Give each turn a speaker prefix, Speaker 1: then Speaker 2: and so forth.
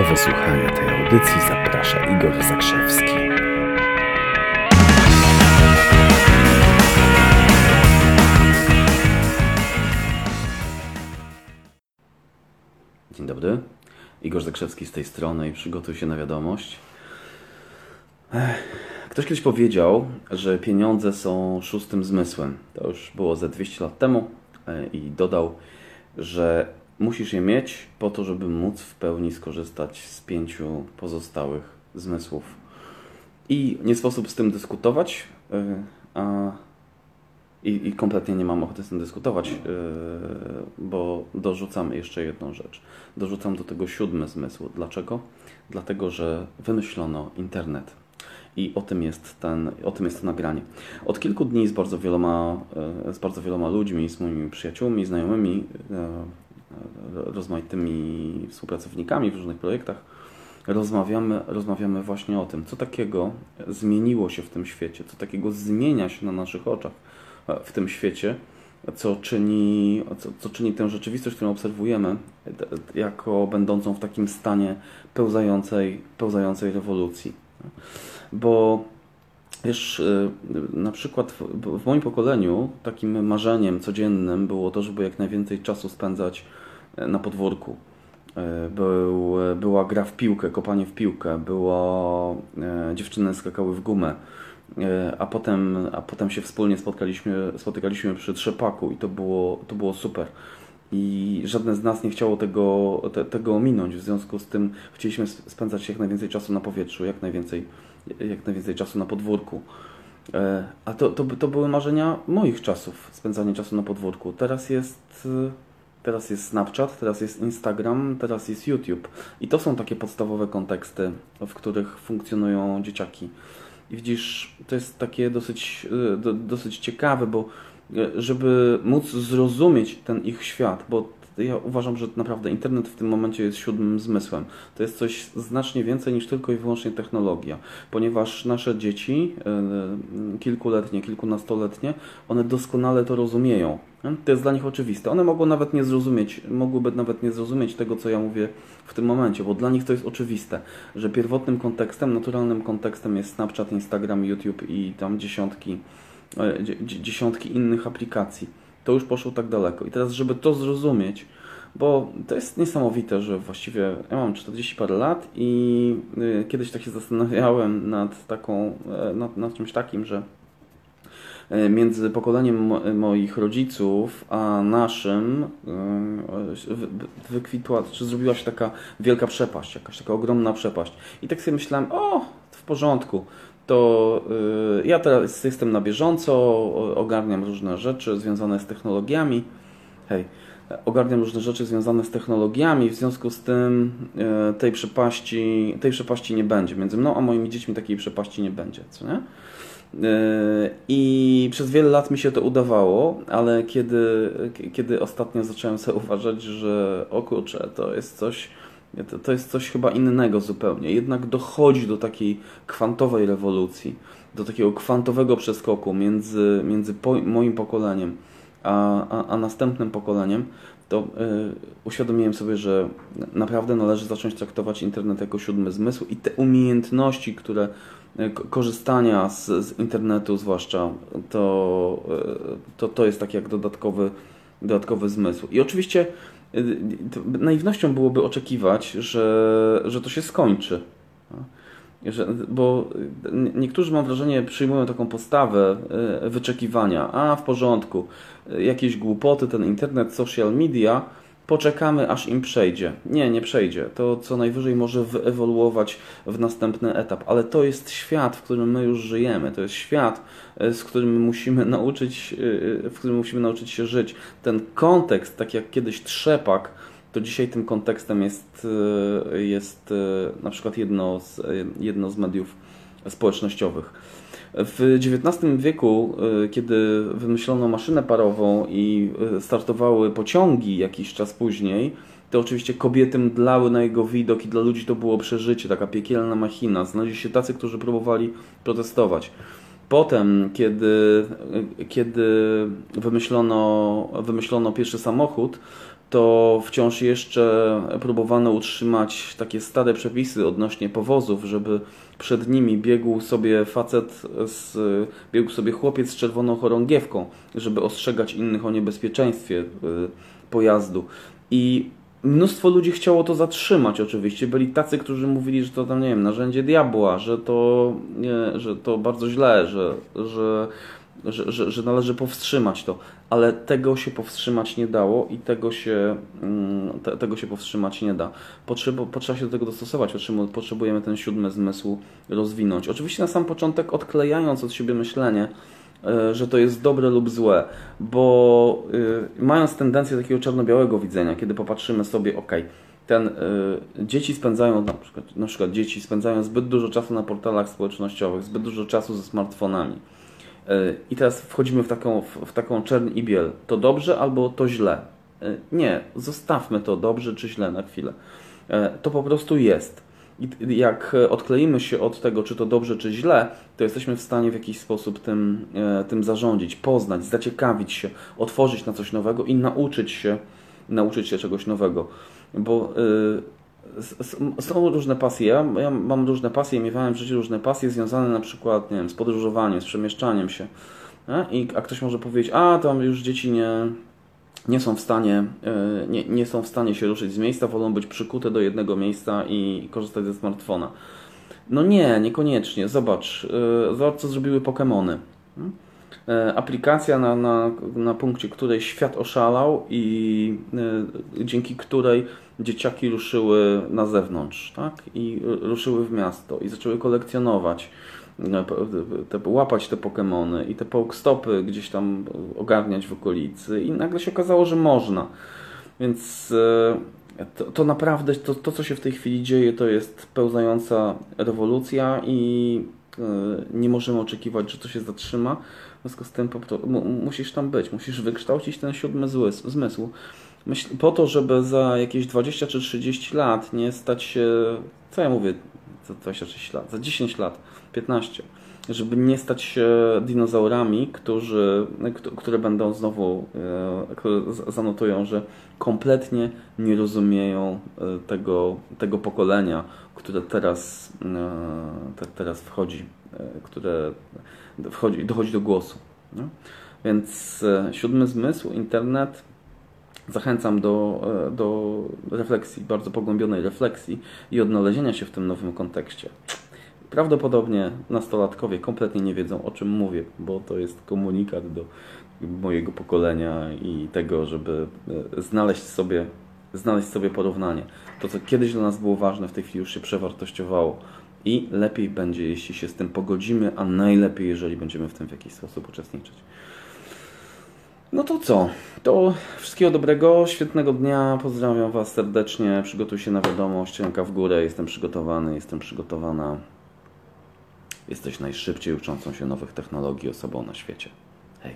Speaker 1: Do wysłuchania tej audycji zaprasza Igor Zakrzewski.
Speaker 2: Dzień dobry. Igor Zakrzewski z tej strony i przygotuj się na wiadomość. Ktoś kiedyś powiedział, że pieniądze są szóstym zmysłem. To już było ze 200 lat temu e, i dodał, że musisz je mieć po to, żeby móc w pełni skorzystać z pięciu pozostałych zmysłów. I nie sposób z tym dyskutować, e, a i, I, kompletnie nie mam ochoty z tym dyskutować, yy, bo dorzucam jeszcze jedną rzecz. Dorzucam do tego siódmy zmysł. Dlaczego? Dlatego, że wymyślono internet. I o tym jest, ten, o tym jest to nagranie. Od kilku dni z bardzo wieloma, yy, z bardzo wieloma ludźmi, z moimi przyjaciółmi, znajomymi, rozmaitymi współpracownikami w różnych projektach, rozmawiamy, rozmawiamy właśnie o tym, co takiego zmieniło się w tym świecie, co takiego zmienia się na naszych oczach w tym świecie, co czyni, co, co czyni tę rzeczywistość, którą obserwujemy, jako będącą w takim stanie pełzającej, pełzającej rewolucji. Bo wiesz, y, na przykład w, moim pokoleniu takim marzeniem codziennym było to, żeby jak najwięcej czasu spędzać e, na podwórku. E, był, była gra w piłkę, kopanie w piłkę, było e, dziewczyny skakały w gumę, E, a potem, a potem się wspólnie spotkaliśmy, spotykaliśmy przy trzepaku i to było, to było super. I żadne z nas nie chciało tego, te, tego ominąć. W związku z tym chcieliśmy spędzać jak najwięcej czasu na powietrzu, jak najwięcej, jak najwięcej czasu na podwórku. E, a to, to, to były marzenia moich czasów, spędzanie czasu na podwórku. Teraz jest, teraz jest Snapchat, teraz jest Instagram, teraz jest YouTube. I to są takie podstawowe konteksty, w których funkcjonują dzieciaki. I widzisz, to jest takie dosyć, e, dosyć ciekawe, bo e, żeby móc zrozumieć ten ich świat, bo ja uważam, że naprawdę internet w tym momencie jest siódmym zmysłem. To jest coś znacznie więcej niż tylko i wyłącznie technologia, ponieważ nasze dzieci, e, kilkuletnie, kilkunastoletnie, one doskonale to rozumieją. To jest dla nich oczywiste. One mogą nawet nie zrozumieć, mogłyby nawet nie zrozumieć tego, co ja mówię w tym momencie, bo dla nich to jest oczywiste, że pierwotnym kontekstem, naturalnym kontekstem jest Snapchat, Instagram, YouTube i tam dziesiątki, e, dziesiątki innych aplikacji. To już poszło tak daleko. I teraz, żeby to zrozumieć, bo to jest niesamowite, że właściwie ja mam 40 parę lat i e, kiedyś tak się zastanawiałem nad taką, e, nad, nad czymś takim, że E, między pokoleniem moich rodziców a naszym e, wykwitła, czy zrobiła się taka wielka przepaść, jakaś taka ogromna przepaść. I tak sobie myślałem, o, w porządku, to e, ja teraz jestem na bieżąco, ogarniam różne rzeczy związane z technologiami. Hej, ogarniam różne rzeczy związane z technologiami, w związku z tym tej przepaści, tej przepaści nie będzie. Między mną a moimi dziećmi takiej przepaści nie będzie, co nie? I przez wiele lat mi się to udawało, ale kiedy, kiedy ostatnio zacząłem sobie uważać, że o kurczę, to jest coś, to, to jest coś chyba innego zupełnie. Jednak dochodzi do takiej kwantowej rewolucji, do takiego kwantowego przeskoku między, między po, moim pokoleniem a, a, a następnym pokoleniem, to y, uświadomiłem sobie, że naprawdę należy zacząć traktować internet jako siódmy zmysł i te umiejętności, które E, korzystania z, z, internetu zwłaszcza, to, e, to, to jest tak jak dodatkowy, dodatkowy zmysł. I oczywiście naiwnością byłoby oczekiwać, że, że to się skończy. Że, bo niektórzy, mam wrażenie, przyjmują taką postawę wyczekiwania. A, w porządku, jakieś głupoty, ten internet, social media, poczekamy aż im przejdzie. Nie, nie przejdzie. To co najwyżej może wyewoluować w następny etap, ale to jest świat, w którym my już żyjemy. To jest świat, e, z którym musimy nauczyć, e, w którym musimy nauczyć się żyć. Ten kontekst, tak jak kiedyś trzepak, to dzisiaj tym kontekstem jest, e, jest na przykład jedno z, jedno z mediów społecznościowych. W XIX wieku, e, kiedy wymyślono maszynę parową i e, startowały pociągi jakiś czas później, to oczywiście kobiety mdlały na jego widok i dla ludzi to było przeżycie, taka piekielna machina. Znaleźli się tacy, którzy próbowali protestować. Potem, kiedy, e, kiedy wymyślono, wymyślono pierwszy samochód, to wciąż jeszcze próbowano utrzymać takie stare przepisy odnośnie powozów, żeby przed nimi biegł sobie facet, z, biegł sobie chłopiec z czerwoną chorągiewką, żeby ostrzegać innych o niebezpieczeństwie y, pojazdu. I mnóstwo ludzi chciało to zatrzymać oczywiście. Byli tacy, którzy mówili, że to tam, nie wiem, narzędzie diabła, że to, nie, że to bardzo źle, że, że że, że, że należy powstrzymać to, ale tego się powstrzymać nie dało i tego się, mm, te, tego się powstrzymać nie da. Potrzeba, potrzeba się do tego dostosować, potrzebujemy ten siódmy zmysł rozwinąć. Oczywiście na sam początek odklejając od siebie myślenie, e, że to jest dobre lub złe, bo y, mając tendencję takiego czarno-białego widzenia, kiedy popatrzymy sobie, ok, ten, y, dzieci spędzają, na przykład, na przykład dzieci spędzają zbyt dużo czasu na portalach społecznościowych, zbyt dużo czasu ze smartfonami i teraz wchodzimy w taką, w taką czern i biel. To dobrze albo to źle? E, nie, zostawmy to dobrze czy źle na chwilę. E, to po prostu jest. I jak odkleimy się od tego, czy to dobrze, czy źle, to jesteśmy w stanie w jakiś sposób tym, e, tym zarządzić, poznać, zaciekawić się, otworzyć na coś nowego i nauczyć się, nauczyć się czegoś nowego. Bo są różne pasje. Ja, ja mam różne pasje, miewałem w życiu różne pasje związane na przykład nie wiem, z podróżowaniem, z przemieszczaniem się. I, a ktoś może powiedzieć, a tam już dzieci nie, nie są w stanie e, nie, nie są w stanie się ruszyć z miejsca, wolą być przykute do jednego miejsca i korzystać ze smartfona. No nie, niekoniecznie. Zobacz, e, zobacz co zrobiły Pokémony. E, aplikacja, na, na, na punkcie której świat oszalał i dzięki której dzieciaki ruszyły na zewnątrz, tak? I ruszyły w miasto i zaczęły kolekcjonować, e, te, łapać te Pokémony i te Pokestopy gdzieś tam ogarniać w okolicy i nagle się okazało, że można. Więc e, to, to naprawdę, to, to co się w tej chwili dzieje, to jest pełzająca rewolucja i e, nie możemy oczekiwać, że to się zatrzyma. W związku z tym musisz tam być, musisz wykształcić ten siódmy zmysł. Myśl, po to, żeby za jakieś 20 czy 30 lat nie stać się, co ja mówię, za 26 lat, za 10 lat, 15, żeby nie stać się dinozaurami, którzy, które będą znowu, e, które zanotują, że kompletnie nie rozumieją e, tego, tego pokolenia, które teraz, e, teraz wchodzi, które wchodzi, dochodzi do głosu. No? Więc siódmy zmysł, internet, Zachęcam do, do refleksji, bardzo pogłębionej refleksji i odnalezienia się w tym nowym kontekście. Prawdopodobnie nastolatkowie kompletnie nie wiedzą o czym mówię, bo to jest komunikat do mojego pokolenia i tego, żeby e, znaleźć sobie, znaleźć sobie porównanie. To, co kiedyś dla nas było ważne, w tej chwili już się przewartościowało. I lepiej będzie, jeśli się z tym pogodzimy, a najlepiej, jeżeli będziemy w tym w jakiś sposób uczestniczyć. No to co? To wszystkiego dobrego, świetnego dnia. Pozdrawiam Was serdecznie. Przygotuj się na wiadomość. Ręka w górę. Jestem przygotowany, jestem przygotowana. Jesteś najszybciej uczącą się nowych technologii osobą na świecie. Hej.